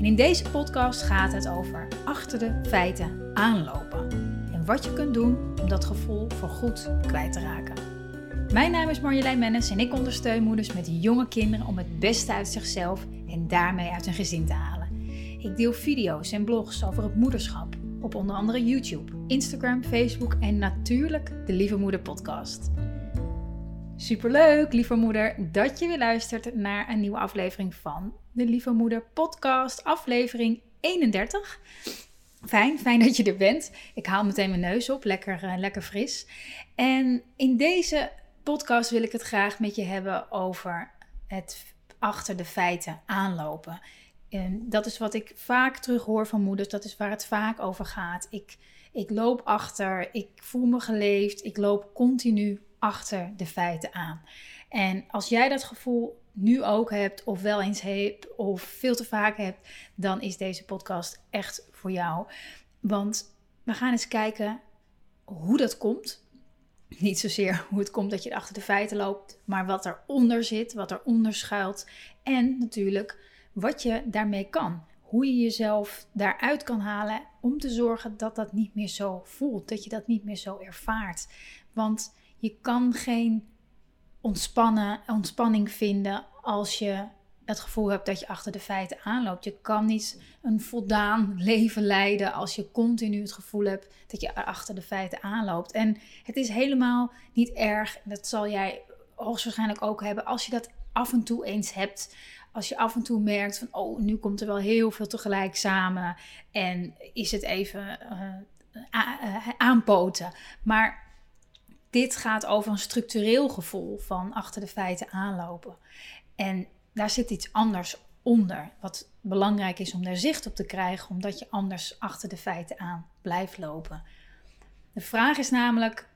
En in deze podcast gaat het over achter de feiten aanlopen. En wat je kunt doen om dat gevoel voor goed kwijt te raken. Mijn naam is Marjolein Mennis en ik ondersteun moeders met jonge kinderen om het beste uit zichzelf en daarmee uit hun gezin te halen. Ik deel video's en blogs over het moederschap op onder andere YouTube, Instagram, Facebook en natuurlijk de Lieve Moeder podcast. Superleuk, lieve moeder, dat je weer luistert naar een nieuwe aflevering van de Lieve Moeder podcast, aflevering 31. Fijn, fijn dat je er bent. Ik haal meteen mijn neus op, lekker, uh, lekker fris. En in deze podcast wil ik het graag met je hebben over het achter de feiten aanlopen. En dat is wat ik vaak terug hoor van moeders, dat is waar het vaak over gaat. Ik, ik loop achter, ik voel me geleefd, ik loop continu achter de feiten aan. En als jij dat gevoel nu ook hebt, of wel eens hebt, of veel te vaak hebt, dan is deze podcast echt voor jou. Want we gaan eens kijken hoe dat komt. Niet zozeer hoe het komt dat je achter de feiten loopt, maar wat eronder zit, wat eronder schuilt. En natuurlijk wat je daarmee kan. Hoe je jezelf daaruit kan halen om te zorgen dat dat niet meer zo voelt, dat je dat niet meer zo ervaart. Want je kan geen ontspannen, ontspanning vinden als je het gevoel hebt dat je achter de feiten aanloopt. Je kan niet een voldaan leven leiden als je continu het gevoel hebt dat je achter de feiten aanloopt. En het is helemaal niet erg, dat zal jij hoogstwaarschijnlijk ook hebben, als je dat af en toe eens hebt. Als je af en toe merkt van, oh, nu komt er wel heel veel tegelijk samen en is het even uh, aanpoten. Maar dit gaat over een structureel gevoel van achter de feiten aanlopen. En daar zit iets anders onder, wat belangrijk is om daar zicht op te krijgen, omdat je anders achter de feiten aan blijft lopen. De vraag is namelijk: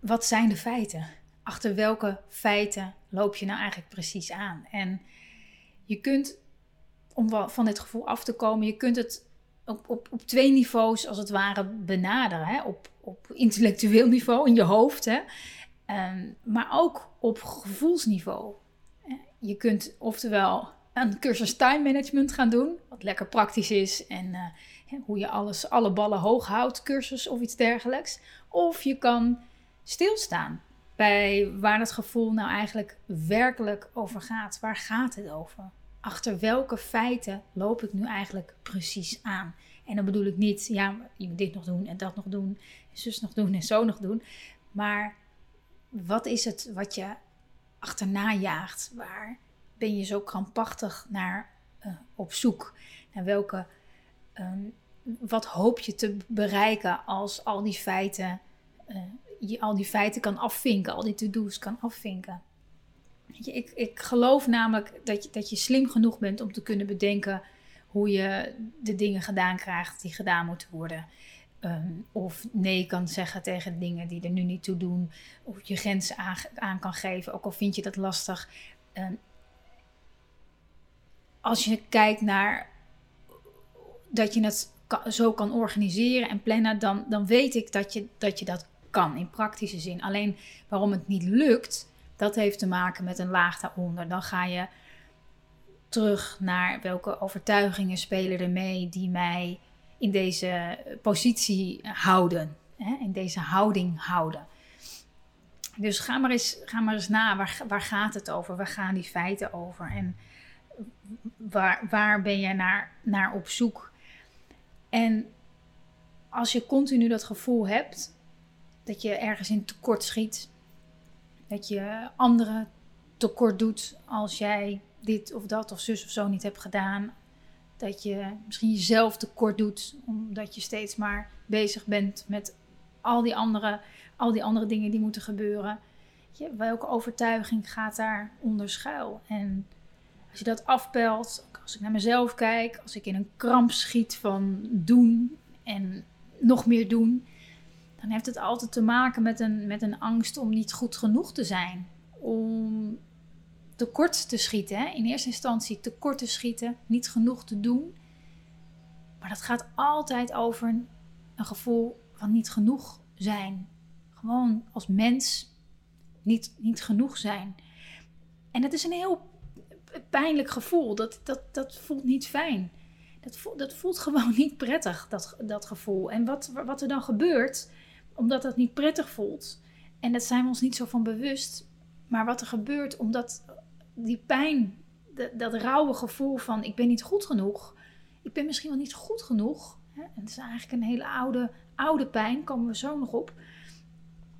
wat zijn de feiten? Achter welke feiten loop je nou eigenlijk precies aan? En je kunt, om van dit gevoel af te komen, je kunt het op, op, op twee niveaus als het ware benaderen. Hè? Op, op intellectueel niveau in je hoofd, hè? Ehm, maar ook op gevoelsniveau. Je kunt oftewel een cursus time management gaan doen, wat lekker praktisch is en uh, hoe je alles, alle ballen hoog houdt, cursus of iets dergelijks. Of je kan stilstaan bij waar het gevoel nou eigenlijk werkelijk over gaat. Waar gaat het over? Achter welke feiten loop ik nu eigenlijk precies aan? En dan bedoel ik niet, ja, je moet dit nog doen en dat nog doen, en zus nog doen en zo nog doen. Maar wat is het wat je achterna jaagt? Waar ben je zo krampachtig naar uh, op zoek? Naar welke, um, wat hoop je te bereiken als al die feiten, uh, je al die feiten kan afvinken, al die to-do's kan afvinken? Ik, ik geloof namelijk dat je, dat je slim genoeg bent om te kunnen bedenken hoe je de dingen gedaan krijgt die gedaan moeten worden. Um, of nee kan zeggen tegen dingen die er nu niet toe doen. Of je grenzen aan, kan geven, ook al vind je dat lastig. Um, als je kijkt naar dat je het zo kan organiseren en plannen, dan, dan weet ik dat je, dat je dat kan in praktische zin. Alleen waarom het niet lukt, dat heeft te maken met een laag daaronder. Dan ga je terug naar welke overtuigingen spelen er mee die mij in deze positie houden, hè, in deze houding houden. Dus ga maar eens, ga maar eens na, waar, waar gaat het over? Waar gaan die feiten over? En waar, waar ben je naar, naar op zoek? En als je continu dat gevoel hebt dat je ergens in tekort schiet, dat je anderen tekort doet als jij dit of dat of zus of zo niet hebt gedaan, dat je misschien jezelf tekort doet, omdat je steeds maar bezig bent met al die andere, al die andere dingen die moeten gebeuren. welke overtuiging gaat daar onder schuil? En als je dat afpelt, Als ik naar mezelf kijk, als ik in een kramp schiet van doen en nog meer doen, dan heeft het altijd te maken met een, met een angst om niet goed genoeg te zijn. Om tekort te schieten. Hè? In eerste instantie tekort te schieten, niet genoeg te doen. Maar dat gaat altijd over een, gevoel van niet genoeg zijn. Gewoon als mens niet, niet genoeg zijn. En het is een heel pijnlijk gevoel. Dat, dat, dat voelt niet fijn. Dat voelt, dat voelt gewoon niet prettig, dat, dat gevoel. En wat, wat er dan gebeurt, omdat dat niet prettig voelt, en dat zijn we ons niet zo van bewust, maar wat er gebeurt, omdat die pijn, dat, rauwe gevoel van ik ben niet goed genoeg, ik ben misschien wel niet goed genoeg, hè, en het is eigenlijk een hele oude, oude pijn, komen we zo nog op.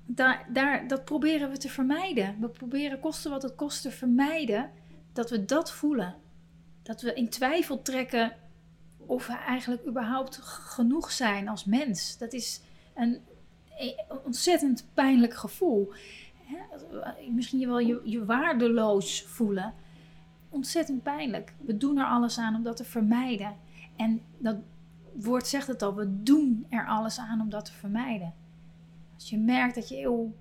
Daar, daar, dat proberen we te vermijden. We proberen kosten wat het kost te vermijden dat we dat voelen. Dat we in twijfel trekken of we eigenlijk überhaupt genoeg zijn als mens. Dat is een, ontzettend pijnlijk gevoel. Misschien je wel je, je waardeloos voelen. Ontzettend pijnlijk. We doen er alles aan om dat te vermijden. En dat woord zegt het al, we doen er alles aan om dat te vermijden. Als je merkt dat je heel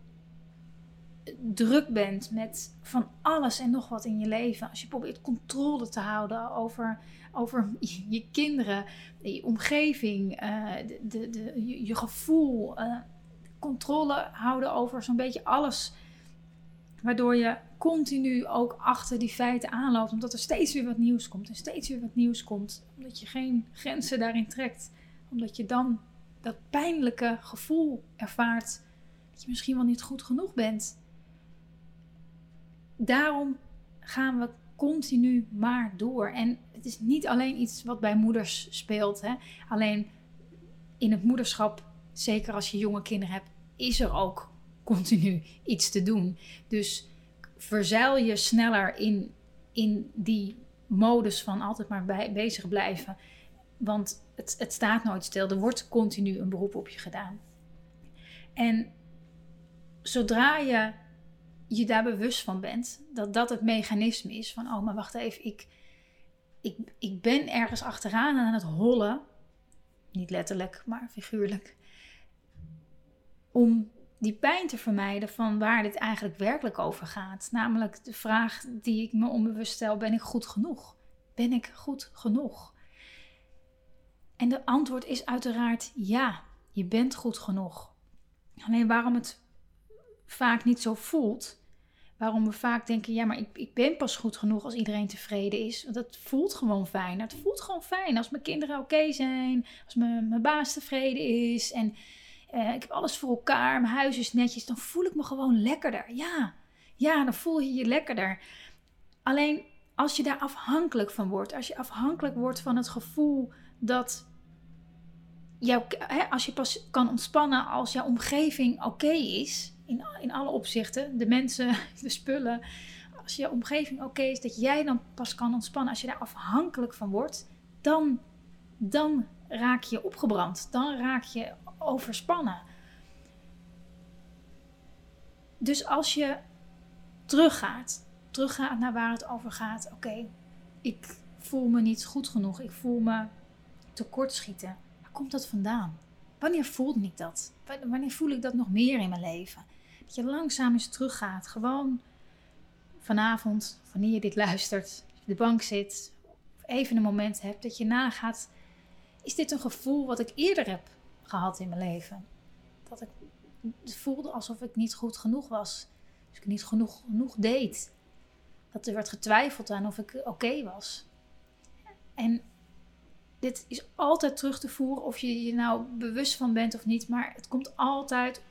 druk bent met van alles en nog wat in je leven. Als je probeert controle te houden over, over je, kinderen, je omgeving, uh, de, de, je, gevoel. Uh, controle houden over zo'n beetje alles. Waardoor je continu ook achter die feiten aanloopt. Omdat er steeds weer wat nieuws komt. En steeds weer wat nieuws komt. Omdat je geen grenzen daarin trekt. Omdat je dan dat pijnlijke gevoel ervaart. Dat je misschien wel niet goed genoeg bent daarom gaan we continu maar door. En het is niet alleen iets wat bij moeders speelt. Hè? Alleen in het moederschap, zeker als je jonge kinderen hebt, is er ook continu iets te doen. Dus verzeil je sneller in, in die modus van altijd maar bezig blijven. Want het, het staat nooit stil. Er wordt continu een beroep op je gedaan. En zodra je je daar bewust van bent. Dat dat het mechanisme is van, oh, maar wacht even, ik, ik, ik ben ergens achteraan aan het hollen. Niet letterlijk, maar figuurlijk. Om die pijn te vermijden van waar dit eigenlijk werkelijk over gaat. Namelijk de vraag die ik me onbewust stel: ben ik goed genoeg? Ben ik goed genoeg? En de antwoord is uiteraard ja, je bent goed genoeg. Alleen waarom het vaak niet zo voelt. Waarom we vaak denken, ja, maar ik, ik ben pas goed genoeg als iedereen tevreden is. Want dat voelt gewoon fijn. Het voelt gewoon fijn als mijn kinderen oké zijn. Als mijn, mijn baas tevreden is. En uh, ik heb alles voor elkaar. Mijn huis is netjes. Dan voel ik me gewoon lekkerder. Ja, ja, dan voel je je lekkerder. Alleen als je daar afhankelijk van wordt. Als je afhankelijk wordt van het gevoel dat jou, hè, als je pas kan ontspannen als jouw omgeving oké is in, in alle opzichten. De mensen, de spullen. Als je omgeving oké is, dat jij dan pas kan ontspannen. Als je daar afhankelijk van wordt, dan, dan raak je opgebrand. Dan raak je overspannen. Dus als je teruggaat, teruggaat naar waar het over gaat. Oké, ik voel me niet goed genoeg. Ik voel me tekortschieten. Waar komt dat vandaan? Wanneer voelt ik dat? Wanneer voel ik dat nog meer in mijn leven? Dat je langzaam eens teruggaat. Gewoon vanavond, wanneer je dit luistert, de bank zit, of even een moment hebt dat je nagaat: is dit een gevoel wat ik eerder heb gehad in mijn leven? Dat ik voelde alsof ik niet goed genoeg was. Dus ik niet genoeg, genoeg deed. Dat er werd getwijfeld aan of ik oké was. En dit is altijd terug te voeren, of je je nou bewust van bent of niet, maar het komt altijd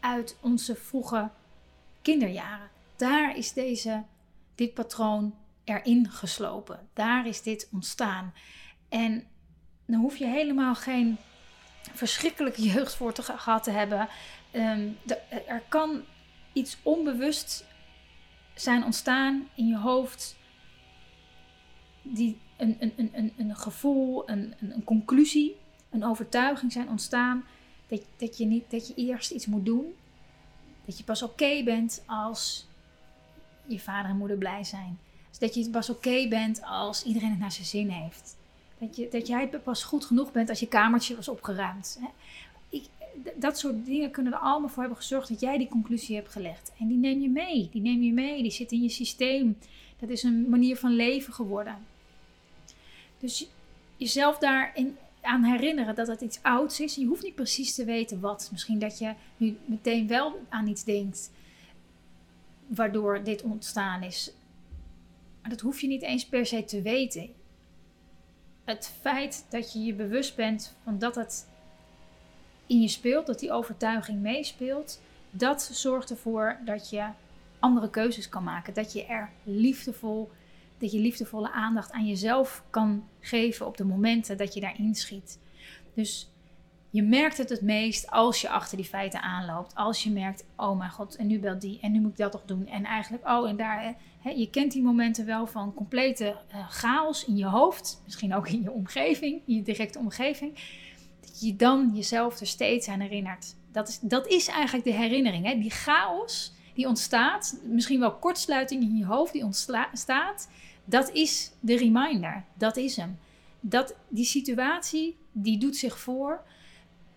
uit onze vroege kinderjaren. Daar is deze, dit patroon erin geslopen. Daar is dit ontstaan. En dan hoef je helemaal geen verschrikkelijke jeugd voor te, gehad te hebben. Ehm, er kan iets onbewust zijn ontstaan in je hoofd. Die een, een, een, een, gevoel, een, een, een conclusie, een overtuiging zijn ontstaan dat, dat, je niet, dat je eerst iets moet doen. Dat je pas oké bent als je vader en moeder blij zijn. Dus dat je pas oké bent als iedereen het naar zijn zin heeft. Dat, dat jij pas goed genoeg bent als je kamertje was opgeruimd. Hè? Ik, dat soort dingen kunnen er allemaal voor hebben gezorgd dat jij die conclusie hebt gelegd. En die neem je mee. Die neem je mee. Die zit in je systeem. Dat is een manier van leven geworden. Dus jezelf daarin aan herinneren dat het iets ouds is. Je hoeft niet precies te weten wat. Misschien dat je nu meteen wel aan iets denkt waardoor dit ontstaan is. Maar dat hoef je niet eens per se te weten. Het feit dat je je bewust bent van dat het in je speelt, dat die overtuiging meespeelt, dat zorgt ervoor dat je andere keuzes kan maken. Dat je er liefdevol, dat je liefdevolle aandacht aan jezelf kan geven op de momenten dat je daarin schiet. Dus je merkt het het meest als je achter die feiten aanloopt. Als je merkt, oh mijn god, en nu belt die en nu moet ik dat toch doen. En eigenlijk, oh en daar, hè, je kent die momenten wel van complete uh, chaos in je hoofd. Misschien ook in je omgeving, in je directe omgeving. Dat je dan jezelf er steeds aan herinnert. Dat is, dat is eigenlijk de herinnering. Hè? Die chaos die ontstaat, misschien wel kortsluiting in je hoofd die ontstaat. Dat is de reminder. Dat is hem. Dat, die situatie, die doet zich voor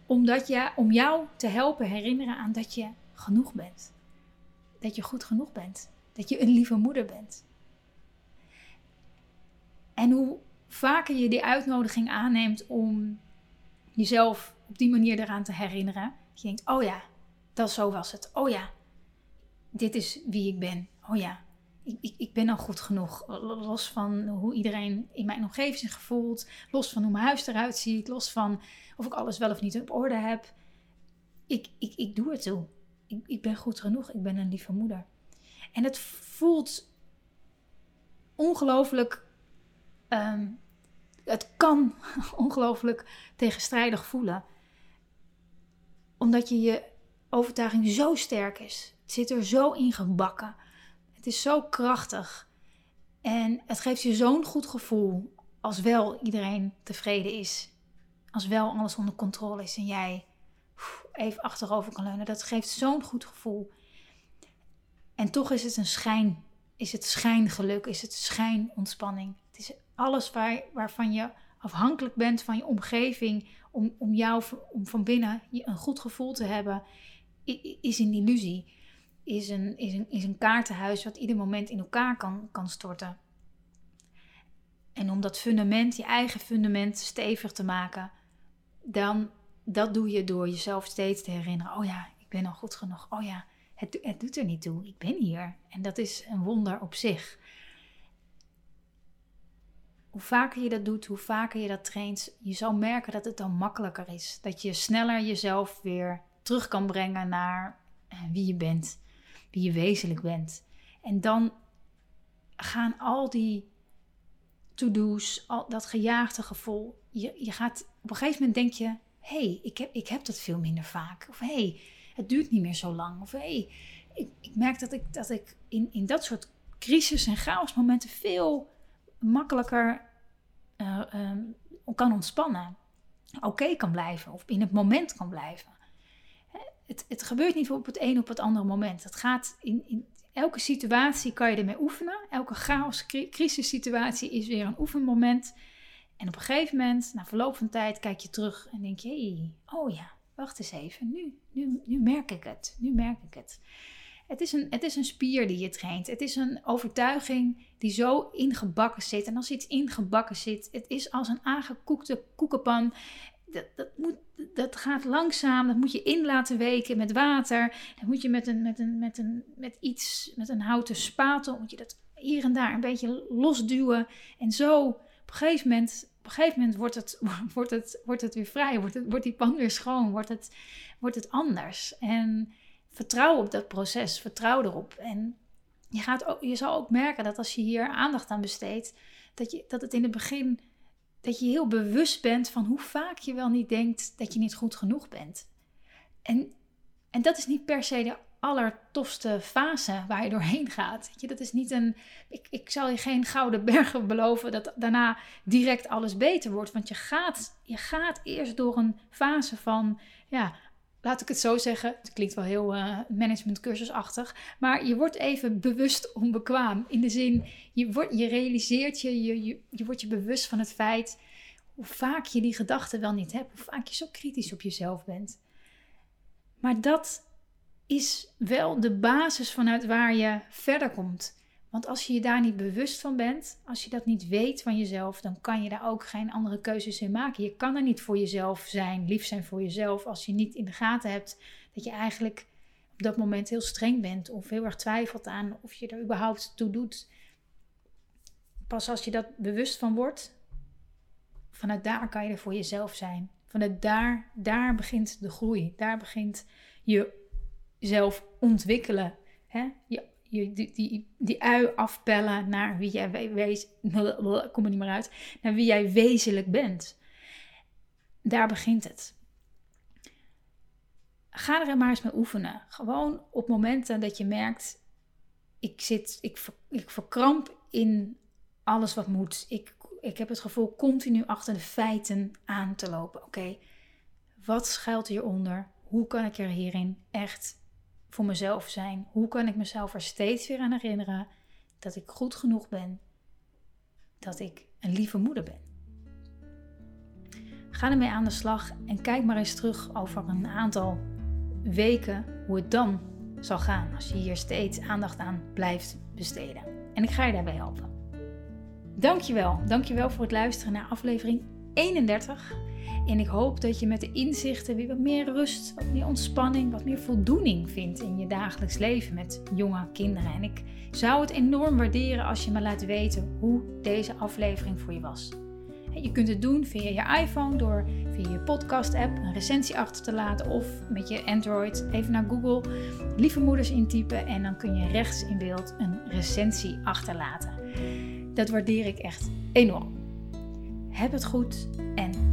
omdat je, om jou te helpen herinneren aan dat je genoeg bent. Dat je goed genoeg bent. Dat je een lieve moeder bent. En hoe vaker je die uitnodiging aanneemt om jezelf op die manier eraan te herinneren. Je denkt, oh ja, dat zo was het. Oh ja, dit is wie ik ben. Oh ja, ik, ik, ik ben al goed genoeg. Los van hoe iedereen in mijn omgeving zich voelt. Los van hoe mijn huis eruit ziet. Los van of ik alles wel of niet op orde heb. Ik, ik, ik doe het toe. Ik, ik ben goed genoeg. Ik ben een lieve moeder. En het voelt ongelooflijk. Ehm, het kan ongelooflijk tegenstrijdig voelen. Omdat je je overtuiging zo sterk is. Het zit er zo in gebakken. Het is zo krachtig. En het geeft je zo'n goed gevoel als wel iedereen tevreden is. Als wel alles onder controle is en jij even achterover kan leunen. Dat geeft zo'n goed gevoel. En toch is het een schijn. Is het schijngeluk? Is het schijnontspanning? Het is alles waar, waarvan je afhankelijk bent van je omgeving. Om, om jou om van binnen een goed gevoel te hebben. Is een illusie. Is een, is een, is een kaartenhuis wat ieder moment in elkaar kan, kan storten. En om dat fundament, je eigen fundament, stevig te maken dan dat doe je door jezelf steeds te herinneren. Oh ja, ik ben al goed genoeg. Oh ja, het, het doet er niet toe. Ik ben hier. En dat is een wonder op zich. Hoe vaker je dat doet, hoe vaker je dat traint, je zal merken dat het dan makkelijker is. Dat je sneller jezelf weer terug kan brengen naar eh, wie je bent, wie je wezenlijk bent. En dan gaan al die to-do's, al dat gejaagde gevoel, je, je gaat op een gegeven moment denk je: hey, ik, heb, ik heb dat veel minder vaak. Of hey, het duurt niet meer zo lang. Of hey, ik, ik merk dat ik, dat ik in, in dat soort crisis- en chaosmomenten veel makkelijker uh, kan ontspannen. Oké kan blijven of in het moment kan blijven. Het, het gebeurt niet op het een op het andere moment. Het gaat in, in elke situatie kan je ermee oefenen. Elke chaos, crisissituatie is weer een oefenmoment. En op een gegeven moment, na verloop van tijd, kijk je terug en denk je: hey, oh ja, wacht eens even, nu, nu, nu merk ik het. Nu merk ik het. Het is, een, het is een spier die je traint. Het is een overtuiging die zo ingebakken zit. En als iets ingebakken zit, het is als een aangekoekte koekenpan. Dat, dat, moet, dat gaat langzaam, dat moet je in laten weken met water. Dan moet je met, een, met, een, met, een, met iets, met een houten spatel, moet je dat hier en daar een beetje losduwen. En zo een gegeven moment, op een gegeven moment wordt, het, wordt, het, wordt het weer vrij, wordt, het, wordt die pan weer schoon, wordt het, wordt het anders. En vertrouw op dat proces, vertrouw erop. En je, gaat ook, je zal ook merken dat als je hier aandacht aan besteedt, dat, je, dat het in het begin, dat je heel bewust bent van hoe vaak je wel niet denkt dat je niet goed genoeg bent. En, en dat is niet per se de allertofste fase waar je doorheen gaat. je, dat is niet een. Ik, ik zal je geen gouden bergen beloven dat daarna direct alles beter wordt. Want je gaat, je gaat eerst door een fase van ja, laat ik het zo zeggen. Het klinkt wel heel uh, managementcursusachtig. Maar je wordt even bewust onbekwaam. In de zin, je, wordt, je realiseert je, je, je, je wordt je bewust van het feit hoe vaak je die gedachten wel niet hebt. Hoe vaak je zo kritisch op jezelf bent. Maar dat is wel de basis vanuit waar je verder komt. Want als je je daar niet bewust van bent, als je dat niet weet van jezelf, dan kan je daar ook geen andere keuzes in maken. Je kan er niet voor jezelf zijn, lief zijn voor jezelf, als je niet in de gaten hebt dat je eigenlijk op dat moment heel streng bent of heel erg twijfelt aan of je er überhaupt toe doet. Pas als je dat bewust van wordt, vanuit daar kan je er voor jezelf zijn. Vanuit daar, daar begint de groei. Daar begint je zelf ontwikkelen. Hè? Je die, die, die ui afpellen naar wie jij wees, kom er niet meer uit, naar wie jij wezenlijk bent. Daar begint het. Ga er maar eens mee oefenen. Gewoon op momenten dat je merkt, ik zit, ik, ik verkramp in alles wat moet. Ik, ik heb het gevoel continu achter de feiten aan te lopen. Oké, wat schuilt hieronder? Hoe kan ik er hierin echt voor mezelf zijn? Hoe kan ik mezelf er steeds weer aan herinneren dat ik goed genoeg ben? Dat ik een lieve moeder ben? Ga ermee aan de slag en kijk maar eens terug over een aantal weken hoe het dan zal gaan als je hier steeds aandacht aan blijft besteden. En ik ga je daarbij helpen. Dankjewel. Dankjewel voor het luisteren naar aflevering 31. En ik hoop dat je met de inzichten weer wat meer rust, wat meer ontspanning, wat meer voldoening vindt in je dagelijks leven met jonge kinderen. En ik zou het enorm waarderen als je me laat weten hoe deze aflevering voor je was. Je kunt het doen via je iPhone door via je podcast-app een recensie achter te laten of met je Android even naar Google lieve moeders intypen en dan kun je rechts in beeld een recensie achterlaten. Dat waardeer ik echt enorm. Heb het goed en